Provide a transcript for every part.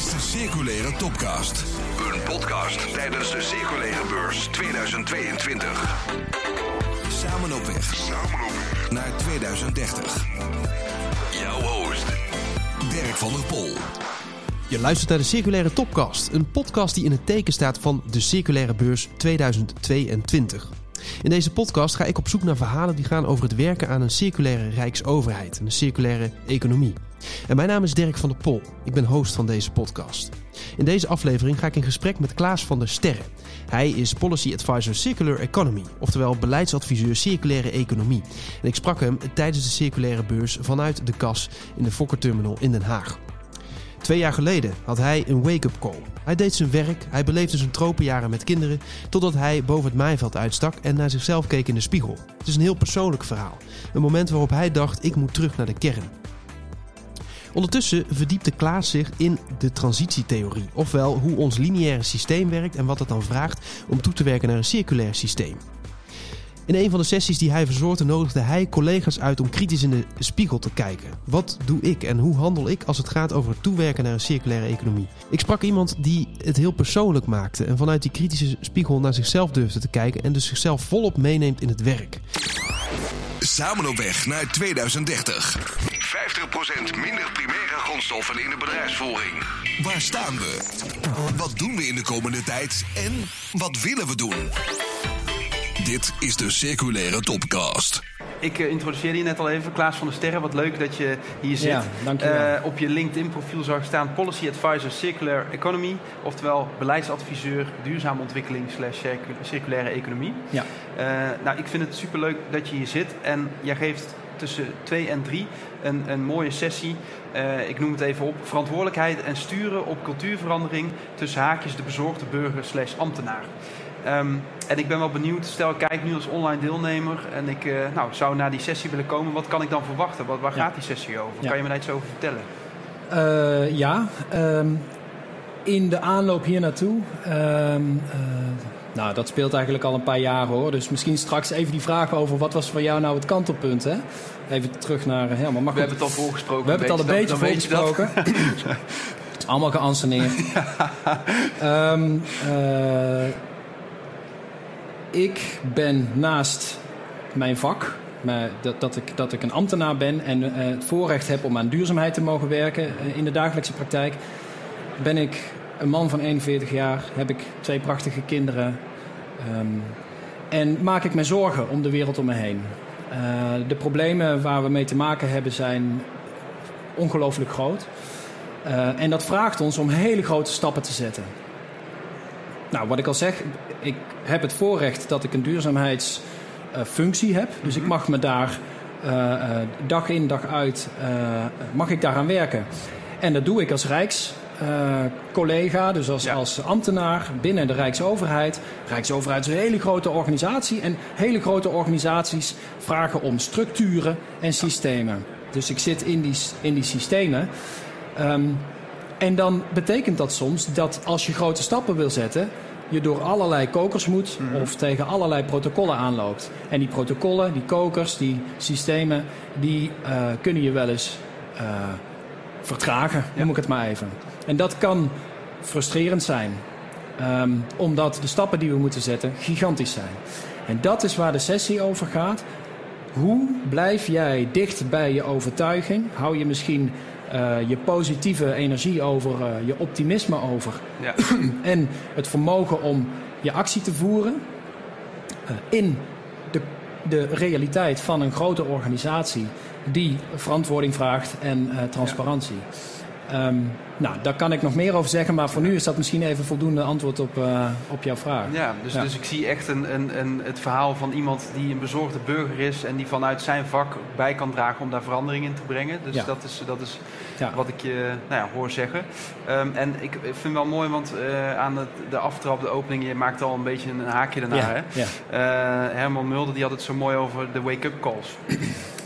is de Circulaire Topcast. Een podcast tijdens de Circulaire Beurs 2022. Samen op weg. Samen op weg. Naar 2030. Jouw host, Dirk van der Pol. Je luistert naar de Circulaire Topcast, een podcast die in het teken staat van de Circulaire Beurs 2022. In deze podcast ga ik op zoek naar verhalen die gaan over het werken aan een circulaire rijksoverheid, een circulaire economie. En mijn naam is Dirk van der Pol. Ik ben host van deze podcast. In deze aflevering ga ik in gesprek met Klaas van der Sterren. Hij is Policy Advisor Circular Economy, oftewel beleidsadviseur circulaire economie. En ik sprak hem tijdens de circulaire beurs vanuit de kas in de Fokker Terminal in Den Haag. Twee jaar geleden had hij een wake-up call. Hij deed zijn werk, hij beleefde zijn tropenjaren met kinderen, totdat hij boven het maaiveld uitstak en naar zichzelf keek in de spiegel. Het is een heel persoonlijk verhaal. Een moment waarop hij dacht: ik moet terug naar de kern. Ondertussen verdiepte Klaas zich in de transitietheorie, ofwel hoe ons lineaire systeem werkt en wat het dan vraagt om toe te werken naar een circulair systeem. In een van de sessies die hij verzorgde nodigde hij collega's uit om kritisch in de spiegel te kijken. Wat doe ik en hoe handel ik als het gaat over het toewerken naar een circulaire economie? Ik sprak iemand die het heel persoonlijk maakte en vanuit die kritische spiegel naar zichzelf durfde te kijken en dus zichzelf volop meeneemt in het werk. Samen op weg naar 2030. 50% minder primaire grondstoffen in de bedrijfsvoering. Waar staan we? Wat doen we in de komende tijd? En wat willen we doen? Dit is de Circulaire Topcast. Ik uh, introduceerde je net al even, Klaas van der Sterren. Wat leuk dat je hier zit. Ja, dankjewel. Uh, op je LinkedIn-profiel zag ik staan Policy Advisor Circular Economy. Oftewel beleidsadviseur duurzame ontwikkeling slash circulaire economie. Ja. Uh, nou, ik vind het superleuk dat je hier zit. En jij geeft tussen 2 en 3 een, een mooie sessie. Uh, ik noem het even op. Verantwoordelijkheid en sturen op cultuurverandering tussen haakjes de bezorgde burger slash ambtenaar. Um, en ik ben wel benieuwd, stel ik kijk nu als online deelnemer en ik uh, nou, zou naar die sessie willen komen, wat kan ik dan verwachten? Wat, waar Ja. gaat die sessie over? Ja. Kan je me daar iets over vertellen? Eh, ja, ehm, in de aanloop hier naartoe. ehm, eh, nou, dat speelt eigenlijk al een paar jaar hoor. Dus misschien straks even die vraag over wat was voor jou nou het kantelpunt. Hè? Even terug naar eh, Herman. Maar We hebben het al voorgesproken. we hebben het al een beetje voorgesproken. Allemaal geanceneerd. Ehm, eh, ik ben naast mijn vak, maar dat, dat, ik, dat ik een ambtenaar ben en eh, het voorrecht heb om aan duurzaamheid te mogen werken eh, in de dagelijkse praktijk, ben ik een man van 41 jaar, heb ik twee prachtige kinderen ehm, en maak ik me zorgen om de wereld om me heen. Eh, de problemen waar we mee te maken hebben zijn ongelooflijk groot. En dat vraagt ons om hele grote stappen te zetten. Nou, wat ik al zeg, ik heb het voorrecht dat ik een duurzaamheidsfunctie heb. Dus ik mag me daar uh, uh, dag in, dag uit, uh, mag ik daaraan werken. En dat doe ik als Rijkscollega, dus als, Ja. als ambtenaar binnen de Rijksoverheid. Rijksoverheid is een hele grote organisatie. En hele grote organisaties vragen om structuren en systemen. Dus ik zit in die, in die systemen. Um, en dan betekent dat soms dat als je grote stappen wil zetten, je door allerlei kokers moet Mhm. of tegen allerlei protocollen aanloopt. En die protocollen, die kokers, die systemen, die uh, kunnen je wel eens uh, vertragen, Ja. noem ik het maar even. En dat kan frustrerend zijn, um, omdat de stappen die we moeten zetten gigantisch zijn. En dat is waar de sessie over gaat. Hoe blijf jij dicht bij je overtuiging? Hou je misschien uh, je positieve energie over, uh, je optimisme over Ja. en het vermogen om je actie te voeren uh, in de, de realiteit van een grote organisatie die verantwoording vraagt en transparantie. Ja. Um, nou, daar kan ik nog meer over zeggen, maar voor nu is dat misschien even voldoende antwoord op, uh, op jouw vraag. Ja, dus, ja. dus ik zie echt een, een, een, het verhaal van iemand die een bezorgde burger is en die vanuit zijn vak bij kan dragen om daar verandering in te brengen. Dus Ja. dat is, dat is Ja. wat ik je nou ja, hoor zeggen. Um, en ik vind het wel mooi, want uh, aan het, de aftrap, de opening, je maakt al een beetje een haakje daarna. Hè? Uh, Herman Mulder die had het zo mooi over de wake-up calls.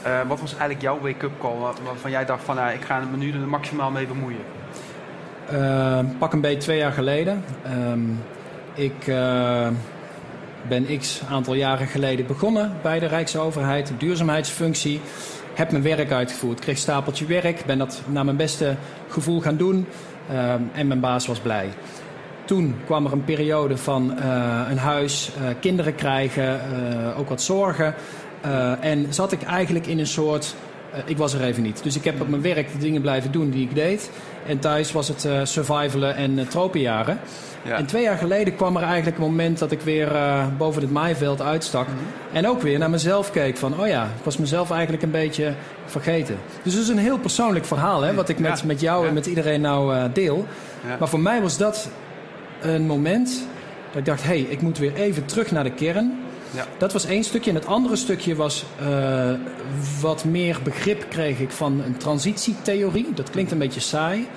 Uh, wat was eigenlijk jouw wake-up call waarvan jij dacht van nou, ik ga me nu er maximaal mee bemoeien? Uh, pak een beetje twee jaar geleden. Um, ik uh, ben x aantal jaren geleden begonnen bij de Rijksoverheid, duurzaamheidsfunctie. Heb mijn werk uitgevoerd, kreeg stapeltje werk, ben dat naar mijn beste gevoel gaan doen. Ehm, en mijn baas was blij. Toen kwam er een periode van eh, een huis, eh, kinderen krijgen, eh, ook wat zorgen. En zat ik eigenlijk in een soort. ik was er even niet. Dus ik heb op mijn werk de dingen blijven doen die ik deed. En thuis was het survivalen en tropenjaren. Ja. En twee jaar geleden kwam er eigenlijk een moment dat ik weer boven het maaiveld uitstak. Mhm. En ook weer naar mezelf keek van, oh ja, ik was mezelf eigenlijk een beetje vergeten. Dus het is een heel persoonlijk verhaal, hè, wat ik met, met jou en met iedereen nou deel. Maar voor mij was dat een moment dat ik dacht: hé, hey, ik moet weer even terug naar de kern. Ja. Dat was één stukje. En het andere stukje was uh, wat meer begrip kreeg ik van een transitietheorie. Dat klinkt een beetje saai.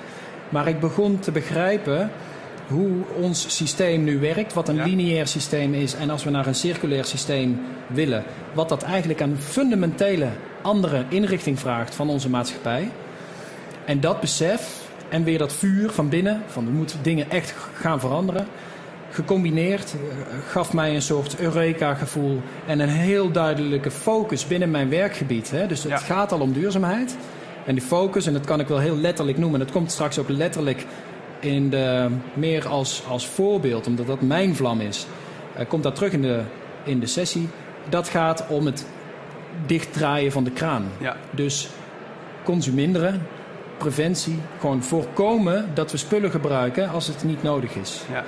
Maar ik begon te begrijpen hoe ons systeem nu werkt, wat een lineair systeem is en als we naar een circulair systeem willen, wat dat eigenlijk een fundamentele andere inrichting vraagt van onze maatschappij. En dat besef en weer dat vuur van binnen, van we moeten dingen echt gaan veranderen. Gecombineerd eh, gaf mij een soort Eureka-gevoel en een heel duidelijke focus binnen mijn werkgebied. Hè. Dus het gaat al om duurzaamheid. En die focus, en dat kan ik wel heel letterlijk noemen, dat komt straks ook letterlijk in de, meer als, als voorbeeld, omdat dat mijn vlam is. Uh, komt dat terug in de, in de sessie. Dat gaat om het dichtdraaien van de kraan. Ja. Dus consuminderen, preventie. Gewoon voorkomen dat we spullen gebruiken als het niet nodig is. Ja.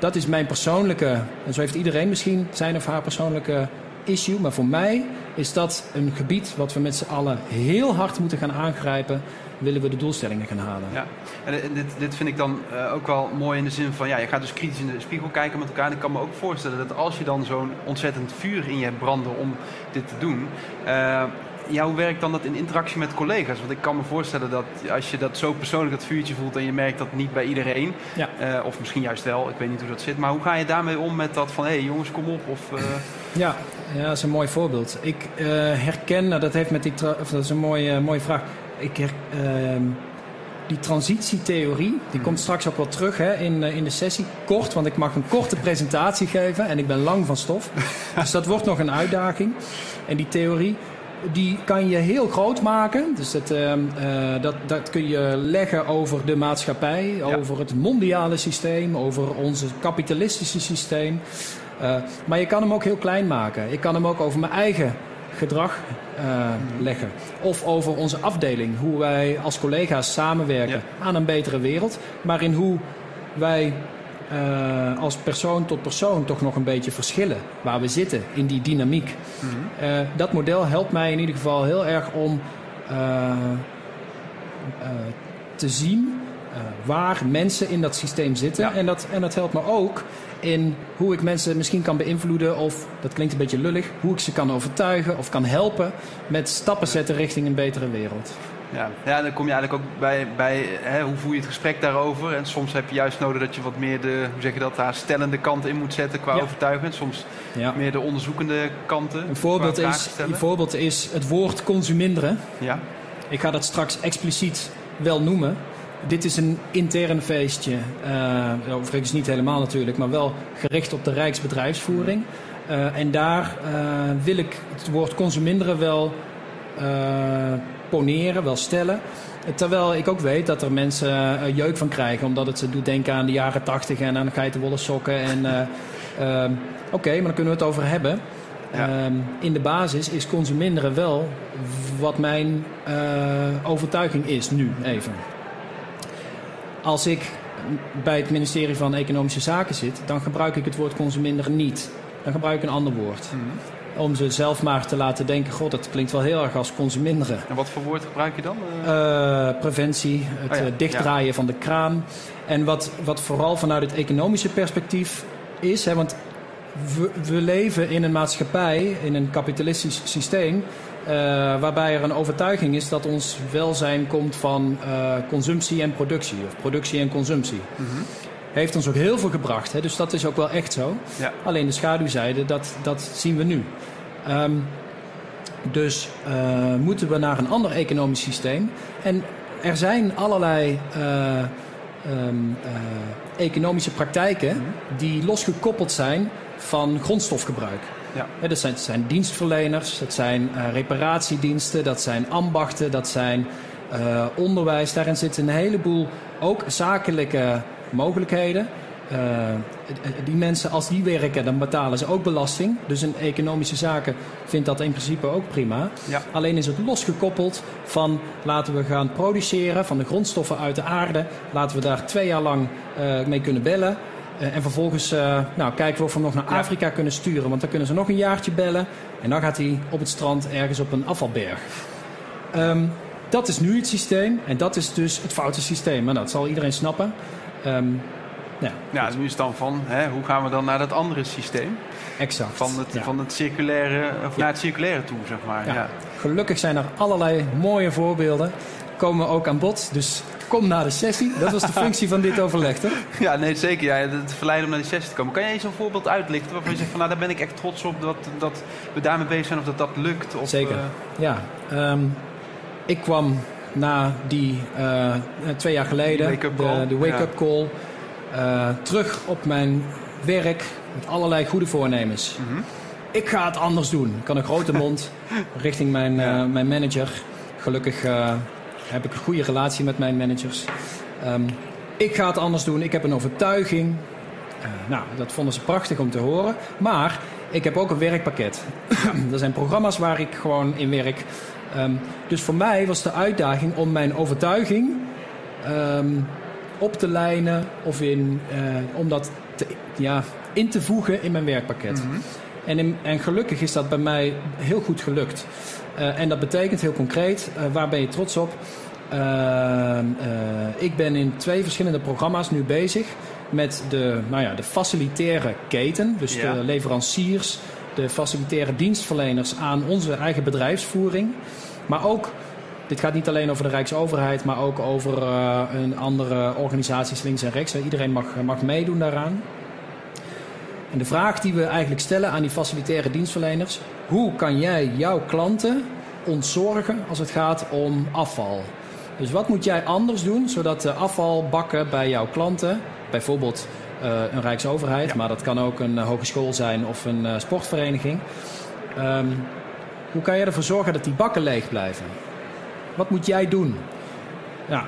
Dat is mijn persoonlijke, en zo heeft iedereen misschien zijn of haar persoonlijke issue. Maar voor mij is dat een gebied wat we met z'n allen heel hard moeten gaan aangrijpen. Willen we de doelstellingen gaan halen. Ja, en dit, dit vind ik dan uh, ook wel mooi in de zin van, ja, je gaat dus kritisch in de spiegel kijken met elkaar. En ik kan me ook voorstellen dat als je dan zo'n ontzettend vuur in je hebt branden om dit te doen, uh, ja, hoe werkt dan dat in interactie met collega's? Want ik kan me voorstellen dat als je dat zo persoonlijk dat vuurtje voelt en je merkt dat niet bij iedereen, ja. uh, of misschien juist wel, ik weet niet hoe dat zit, maar hoe ga je daarmee om met dat van hé hey, jongens, kom op? Of, uh... ja, ja, dat is een mooi voorbeeld. Ik uh, herken, nou, dat heeft met die, of dat is een mooie, mooie vraag. Ik her, ehm, die transitietheorie, die komt straks ook wel terug hè, in, in de sessie. Kort, want ik mag een korte presentatie geven en ik ben lang van stof. dus dat wordt nog een uitdaging. En die theorie, die kan je heel groot maken. Dus dat, uh, dat, dat kun je leggen over de maatschappij, over het mondiale systeem, over ons kapitalistische systeem. Uh, maar je kan hem ook heel klein maken. Ik kan hem ook over mijn eigen gedrag uh, leggen. Of over onze afdeling, hoe wij als collega's samenwerken aan een betere wereld. Maar in hoe wij uh, als persoon tot persoon toch nog een beetje verschillen waar we zitten in die dynamiek. Mm -hmm. uh, dat model helpt mij in ieder geval heel erg om uh, te zien waar mensen in dat systeem zitten. Ja. En, dat, en dat helpt me ook in hoe ik mensen misschien kan beïnvloeden of, dat klinkt een beetje lullig, hoe ik ze kan overtuigen of kan helpen met stappen zetten richting een betere wereld. Ja, ja, dan kom je eigenlijk ook bij, bij hè, hoe voer je het gesprek daarover. En soms heb je juist nodig dat je wat meer de, hoe zeg je dat, haar stellende kant in moet zetten qua ja. overtuiging. Soms ja. meer de onderzoekende kanten. Een voorbeeld, is, een voorbeeld is het woord consuminderen. Ja. Ik ga dat straks expliciet wel noemen. Dit is een intern feestje. Uh, overigens niet helemaal natuurlijk, maar wel gericht op de Rijksbedrijfsvoering. Uh, en daar uh, wil ik het woord consuminderen wel poneren, wel stellen. Terwijl ik ook weet dat er mensen uh, jeuk van krijgen, omdat het ze doet denken aan de jaren tachtig en aan geitenwolle sokken. En uh, uh, oké, okay, maar dan kunnen we het over hebben. Ja. Ehm, in de basis is consuminderen wel wat mijn overtuiging is nu even. Als ik bij het ministerie van Economische Zaken zit, dan gebruik ik het woord consuminderen niet. Dan gebruik ik een ander woord. Mm -hmm om ze zelf maar te laten denken: God, dat klinkt wel heel erg als consuminderen. En wat voor woord gebruik je dan? Uh, preventie, het oh ja, dichtdraaien ja. van de kraan. En wat, wat vooral vanuit het economische perspectief is, hè, want we, we, leven in een maatschappij, in een kapitalistisch systeem. Uh, waarbij er een overtuiging is dat ons welzijn komt van uh, consumptie en productie, of productie en consumptie. Mm -hmm heeft ons ook heel veel gebracht. Hè? Dus dat is ook wel echt zo. Ja. Alleen de schaduwzijde, dat, dat zien we nu. Um, dus uh, moeten we naar een ander economisch systeem. En er zijn allerlei uh, um, uh, economische praktijken -hmm. die losgekoppeld zijn van grondstofgebruik. Ja. Ja, dat, zijn, dat zijn dienstverleners, dat zijn reparatiediensten, dat zijn ambachten, dat zijn onderwijs. Daarin zitten een heleboel ook zakelijke mogelijkheden. Uh, die mensen, als die werken, dan betalen ze ook belasting. Dus een economische zaken vindt dat in principe ook prima. Ja. Alleen is het losgekoppeld van laten we gaan produceren van de grondstoffen uit de aarde. Laten we daar twee jaar lang uh, mee kunnen bellen. Uh, en vervolgens nou, kijken we of we nog naar Afrika ja. kunnen sturen. Want dan kunnen ze nog een jaartje bellen. En dan gaat hij op het strand ergens op een afvalberg. Um, dat is nu het systeem. En dat is dus het foute systeem. Maar dat zal iedereen snappen. Um, ja, ja, nu is het dan van, hè, hoe gaan we dan naar dat andere systeem? Exact. Van het, ja. van het circulaire, of Ja. naar het circulaire toe, zeg maar. Gelukkig zijn er allerlei mooie voorbeelden. Komen ook aan bod. Dus kom naar de sessie. Dat was de functie van dit overleg, toch? Ja, nee, zeker. Ja, het verleiden om naar die sessie te komen. Kan jij eens een voorbeeld uitlichten waarvan je zegt van, nou, daar ben ik echt trots op dat, dat we daarmee bezig zijn of dat dat lukt? Of, Zeker. eh, Ja. Ehm, ik kwam na die eh, twee jaar geleden, de, de wake-up call, eh, terug op mijn werk met allerlei goede voornemens. mhm. Ik ga het anders doen. Ik had een grote mond richting mijn, eh, mijn manager. Gelukkig eh, heb ik een goede relatie met mijn managers. Ehm, ik ga het anders doen. Ik heb een overtuiging. Eh, nou, dat vonden ze prachtig om te horen. Maar ik heb ook een werkpakket. er zijn programma's waar ik gewoon in werk. Ehm, dus voor mij was de uitdaging om mijn overtuiging ehm, op te lijnen of in, eh, om dat te, ja, in te voegen in mijn werkpakket. Mhm. En, in- en gelukkig is dat bij mij heel goed gelukt. Eh, en dat betekent heel concreet, eh, waar ben je trots op? Ehm, eh, ik ben in twee verschillende programma's nu bezig met de, nou ja, de facilitaire keten. Dus Ja. de leveranciers, de facilitaire dienstverleners aan onze eigen bedrijfsvoering. Maar ook, dit gaat niet alleen over de Rijksoverheid, maar ook over eh, een andere organisaties links en rechts. Iedereen mag, mag meedoen daaraan. En de vraag die we eigenlijk stellen aan die facilitaire dienstverleners: hoe kan jij jouw klanten ontzorgen als het gaat om afval? Dus wat moet jij anders doen zodat de afvalbakken bij jouw klanten, bijvoorbeeld eh, een Rijksoverheid, Ja. maar dat kan ook een eh, hogeschool zijn of een eh, sportvereniging. ehm, hoe kan je ervoor zorgen dat die bakken leeg blijven? Wat moet jij doen? Ja,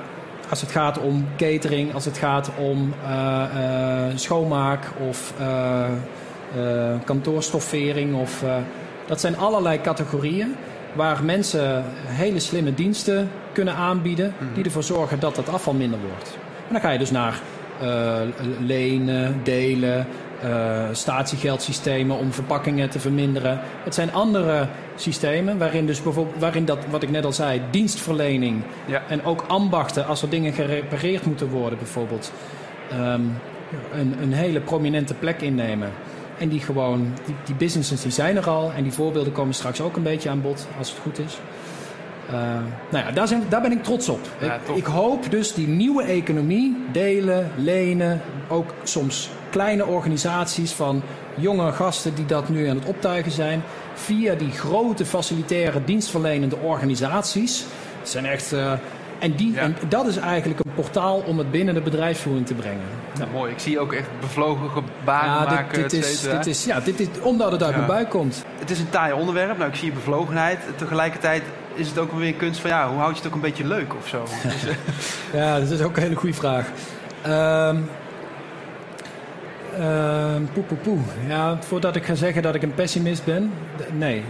als het gaat om catering, als het gaat om schoonmaak of kantoorstoffering. Of, dat zijn allerlei categorieën waar mensen hele slimme diensten kunnen aanbieden die ervoor zorgen dat het afval minder wordt. En dan ga je dus naar lenen, delen, eh, statiegeldsystemen om verpakkingen te verminderen. Het zijn andere systemen waarin dus bijvoorbeeld, waarin dat, wat ik net al zei, dienstverlening Ja. en ook ambachten, als er dingen gerepareerd moeten worden bijvoorbeeld, ehm, een, een hele prominente plek innemen. En die gewoon, die, die businesses die zijn er al en die voorbeelden komen straks ook een beetje aan bod als het goed is. Eh, nou ja, daar, zijn, daar ben ik trots op. Ja, ik, hoop dus die nieuwe economie, delen, lenen, ook soms kleine organisaties van jonge gasten die dat nu aan het optuigen zijn, via die grote facilitaire dienstverlenende organisaties. Het zijn echt. eh, en, die, Ja. en dat is eigenlijk een portaal om het binnen de bedrijfsvoering te brengen. Nou, mooi. Ik zie ook echt bevlogen gebaren Ja, maken, dit, is, dit is, ja, dit is omdat het uit mijn buik komt. Het is een taai onderwerp. Nou, ik zie je bevlogenheid. Tegelijkertijd is het ook weer een kunst van, ja, hoe houd je het ook een beetje leuk of zo? Dus, eh, Ja, dat is ook een hele goede vraag. Ehm ehm, poe, poe, poe. Ja, voordat ik ga zeggen dat ik een pessimist ben, nee.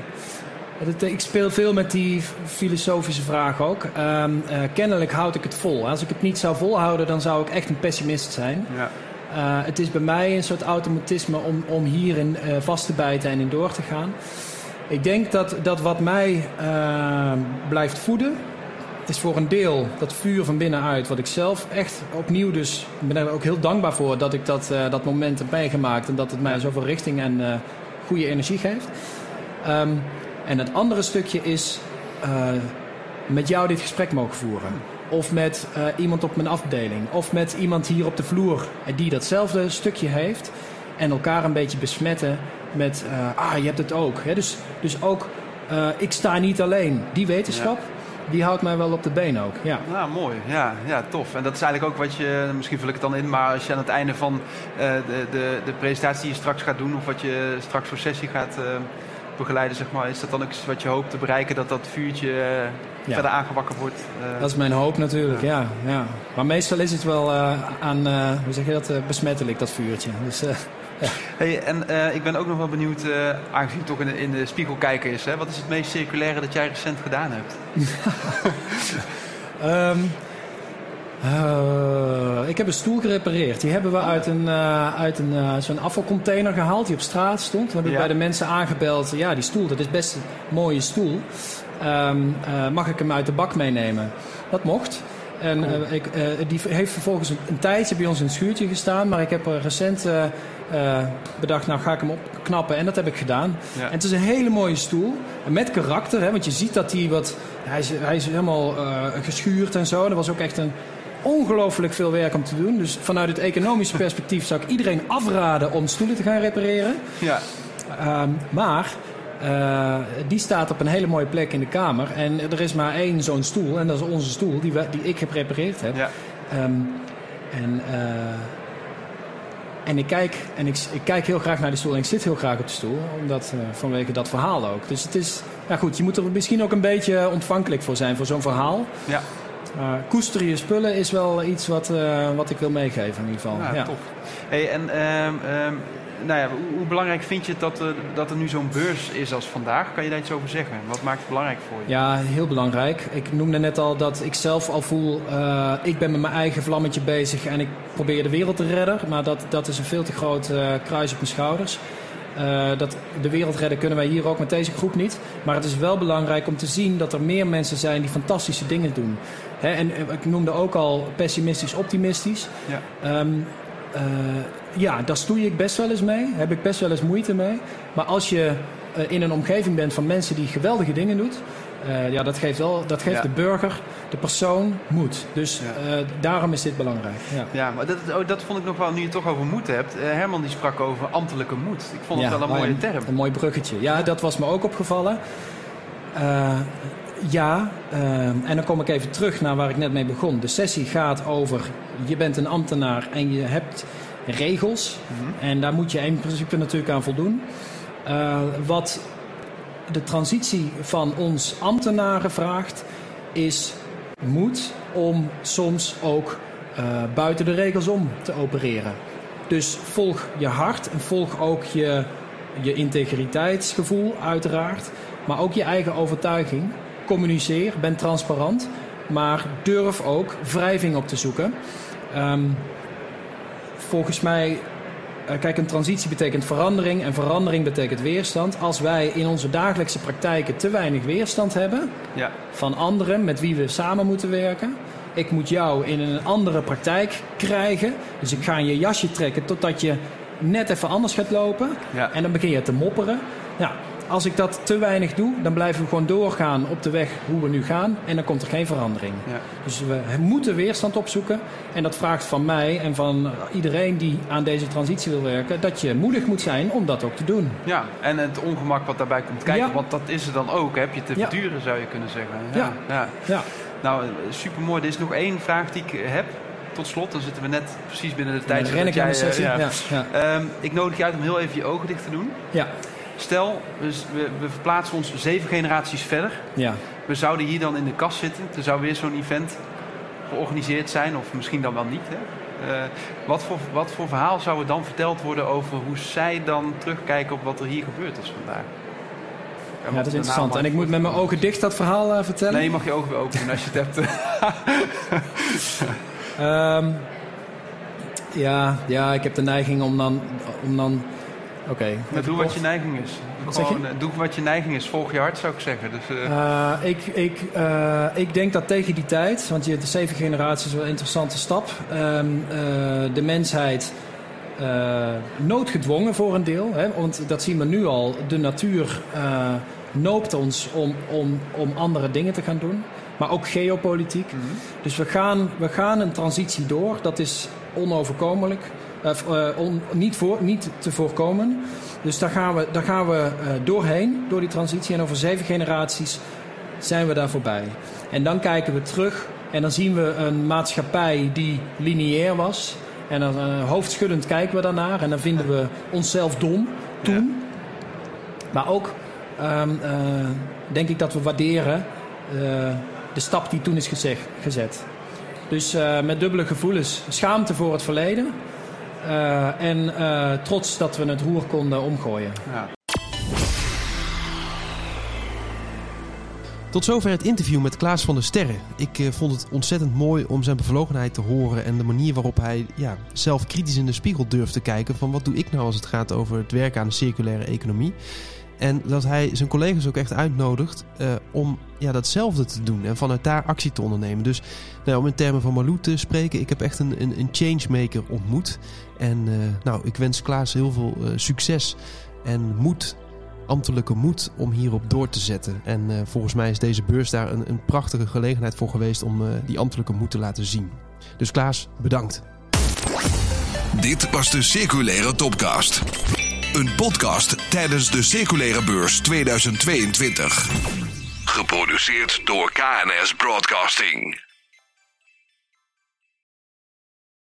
Ik speel veel met die filosofische vraag ook. Ehm, eh, kennelijk houd ik het vol. Als ik het niet zou volhouden, dan zou ik echt een pessimist zijn. ja. Eh, het is bij mij een soort automatisme om, om hierin vast te bijten en in door te gaan. Ik denk dat, dat wat mij eh, blijft voeden, is voor een deel dat vuur van binnenuit, wat ik zelf echt opnieuw dus, ben er ook heel dankbaar voor dat ik dat, eh, dat moment heb meegemaakt en dat het mij zoveel richting en eh, goede energie geeft. Ehm, en het andere stukje is eh, met jou dit gesprek mogen voeren. Of met iemand op mijn afdeling. Of met iemand hier op de vloer die datzelfde stukje heeft. En elkaar een beetje besmetten met, eh, ah, je hebt het ook. Hè? Dus, dus ook, eh, ik sta niet alleen. Die wetenschap, die houdt mij wel op de been ook. Ja. Nou, mooi. Ja, ja, tof. En dat is eigenlijk ook wat je, misschien vul ik het dan in, maar als je aan het einde van eh, de, de, de presentatie die je straks gaat doen, of wat je straks voor sessie gaat, begeleiden, zeg maar. Is dat dan ook iets wat je hoopt te bereiken, dat dat vuurtje uh, Ja. verder aangewakkerd wordt? Eh, Dat is mijn hoop natuurlijk, ja. ja, Maar meestal is het wel eh, aan, eh, hoe zeg je dat, eh, besmettelijk, dat vuurtje. Dus, eh, Hey, en eh, ik ben ook nog wel benieuwd, eh, aangezien het toch in de, in de spiegel kijken is, hè, wat is het meest circulaire dat jij recent gedaan hebt? Ehm, eh, ik heb een stoel gerepareerd. Die hebben we uit een, eh, uit een eh, zo'n afvalcontainer gehaald die op straat stond. We hebben Ja. bij de mensen aangebeld. Ja, die stoel, dat is best een mooie stoel. Ehm, eh, mag ik hem uit de bak meenemen? Dat mocht. En ik, die heeft vervolgens een, een tijdje bij ons in het schuurtje gestaan. Maar ik heb er recent bedacht, nou ga ik hem opknappen. En dat heb ik gedaan. Ja. En het is een hele mooie stoel. Met karakter, hè, want je ziet dat hij wat... Hij is, hij is helemaal geschuurd en zo. Er was ook echt een ongelooflijk veel werk om te doen. Dus vanuit het economische perspectief zou ik iedereen afraden om stoelen te gaan repareren. Ja, Ehm, maar eh, die staat op een hele mooie plek in de kamer. En er is maar één zo'n stoel. En dat is onze stoel die, we, die ik geprepareerd heb. ja. Ehm, en, eh, en ik kijk, en ik, ik kijk heel graag naar die stoel en ik zit heel graag op de stoel. Omdat, eh, vanwege dat verhaal ook. Dus het is, ja goed, je moet er misschien ook een beetje ontvankelijk voor zijn voor zo'n verhaal. ja. Maar koesteren je spullen is wel iets wat, eh, wat ik wil meegeven in ieder geval. Ja, ja. top. Hey, en ehm, ehm, nou ja, hoe, belangrijk vind je het dat, er- dat er nu zo'n beurs is als vandaag? Kan je daar iets over zeggen? Wat maakt het belangrijk voor je? Ja, heel belangrijk. Ik noemde net al dat ik zelf al voel, eh, ik ben met mijn eigen vlammetje bezig en ik probeer de wereld te redden. Maar dat, dat is een veel te groot eh, kruis op mijn schouders. Eh, dat, de wereld redden kunnen wij hier ook met deze groep niet. Maar het is wel belangrijk om te zien dat er meer mensen zijn die fantastische dingen doen. Hè, en eh, ik noemde ook al pessimistisch, optimistisch. Ja. Ehm, eh, ja, daar stoei ik best wel eens mee. Heb ik best wel eens moeite mee. Maar als je in een omgeving bent van mensen die geweldige dingen doen... eh, ja, dat geeft, wel, dat geeft Ja. de burger, de persoon, moed. Dus Ja. eh, daarom is dit belangrijk. Ja. Ja, maar dat, oh, dat vond ik nog wel, nu je het toch over moed hebt. Eh, Herman die sprak over ambtelijke moed. Ik vond het wel een mooie term. Een mooi bruggetje. Ja, dat was me ook opgevallen. Ja, en dan kom ik even terug naar waar ik net mee begon. De sessie gaat over, je bent een ambtenaar en je hebt regels. En daar moet je in principe natuurlijk aan voldoen. Wat de transitie van ons ambtenaren vraagt, is moed om soms ook eh, buiten de regels om te opereren. Dus volg je hart en volg ook je, je integriteitsgevoel, uiteraard. Maar ook je eigen overtuiging. Communiceer, ben transparant. Maar durf ook wrijving op te zoeken. Ehm, volgens mij, kijk, een transitie betekent verandering en verandering betekent weerstand. Als wij in onze dagelijkse praktijken te weinig weerstand hebben Ja, van anderen met wie we samen moeten werken. Ik moet jou in een andere praktijk krijgen. Dus ik ga in je jasje trekken totdat je net even anders gaat lopen. Ja. En dan begin je te mopperen. Ja, als ik dat te weinig doe, dan blijven we gewoon doorgaan op de weg hoe we nu gaan. En dan komt er geen verandering. ja. Dus we moeten weerstand opzoeken. En dat vraagt van mij en van iedereen die aan deze transitie wil werken... dat je moedig moet zijn om dat ook te doen. ja, en het ongemak wat daarbij komt kijken. Ja. Want dat is er dan ook. Heb je te verduren, zou je kunnen zeggen. Ja. ja. Ja, Nou, super mooi. Er is nog één vraag die ik heb. Tot slot, dan zitten we net precies binnen de tijd. dan ren ik de sessie. Ja, eh, ja, ja. Ehm, ik nodig je uit om heel even je ogen dicht te doen. ja, Stel, we, we, we verplaatsen ons zeven generaties verder. ja. We zouden hier dan in de kast zitten. Er zou weer zo'n event georganiseerd zijn, of misschien dan wel niet. Hè? Eh, wat, voor, wat voor verhaal zou er dan verteld worden over hoe zij dan terugkijken op wat er hier gebeurd is vandaag? Ja, dat is interessant. En ik moet met mijn ogen dicht dat verhaal eh, vertellen. Nee, je mag je ogen weer open doen als je het hebt. Ehm, ja, ja, ik heb de neiging om dan... Om dan Oké. Even doe wat je neiging is. Wat zeg je? Eh, doe wat je neiging is. Volg je hart, zou ik zeggen. Dus, eh, Eh, ik, ik, eh, ik denk dat tegen die tijd, want je, de zeven generaties is wel een interessante stap. Ehm, eh, de mensheid eh, noodgedwongen voor een deel. Hè, want dat zien we nu al. De natuur eh, noopt ons om, om, om andere dingen te gaan doen. Maar ook geopolitiek. Dus we gaan, we gaan een transitie door. Dat is onoverkomelijk. Eh, eh, on- niet, voor, niet te voorkomen. Dus daar gaan we, daar gaan we eh, doorheen, door die transitie. En over zeven generaties zijn we daar voorbij. En dan kijken we terug en dan zien we een maatschappij die lineair was. En dan hoofdschuddend kijken we daarnaar en dan vinden we onszelf dom toen. Maar ook ehm, denk ik dat we waarderen de stap die toen is gezet. Dus met dubbele gevoelens. Schaamte voor het verleden. En trots dat we het roer konden omgooien. Ja. Tot zover het interview met Klaas van der Sterren. Ik uh, vond het ontzettend mooi om zijn bevlogenheid te horen en de manier waarop hij ja, zelf kritisch in de spiegel durft te kijken van wat doe ik nou als het gaat over het werken aan de circulaire economie. En dat hij zijn collega's ook echt uitnodigt uh, om ja, datzelfde te doen en vanuit daar actie te ondernemen. Dus nou, om in termen van Malou te spreken, ik heb echt een, een, een changemaker ontmoet. En uh, nou, ik wens Klaas heel veel succes en moed ambtelijke moed om hierop door te zetten. En volgens mij is deze beurs daar een, een prachtige gelegenheid voor geweest om die ambtelijke moed te laten zien. Dus Klaas, bedankt. Dit was de Circulaire Topcast. Een podcast tijdens de Circulaire Beurs 2022. Geproduceerd door KNS Broadcasting.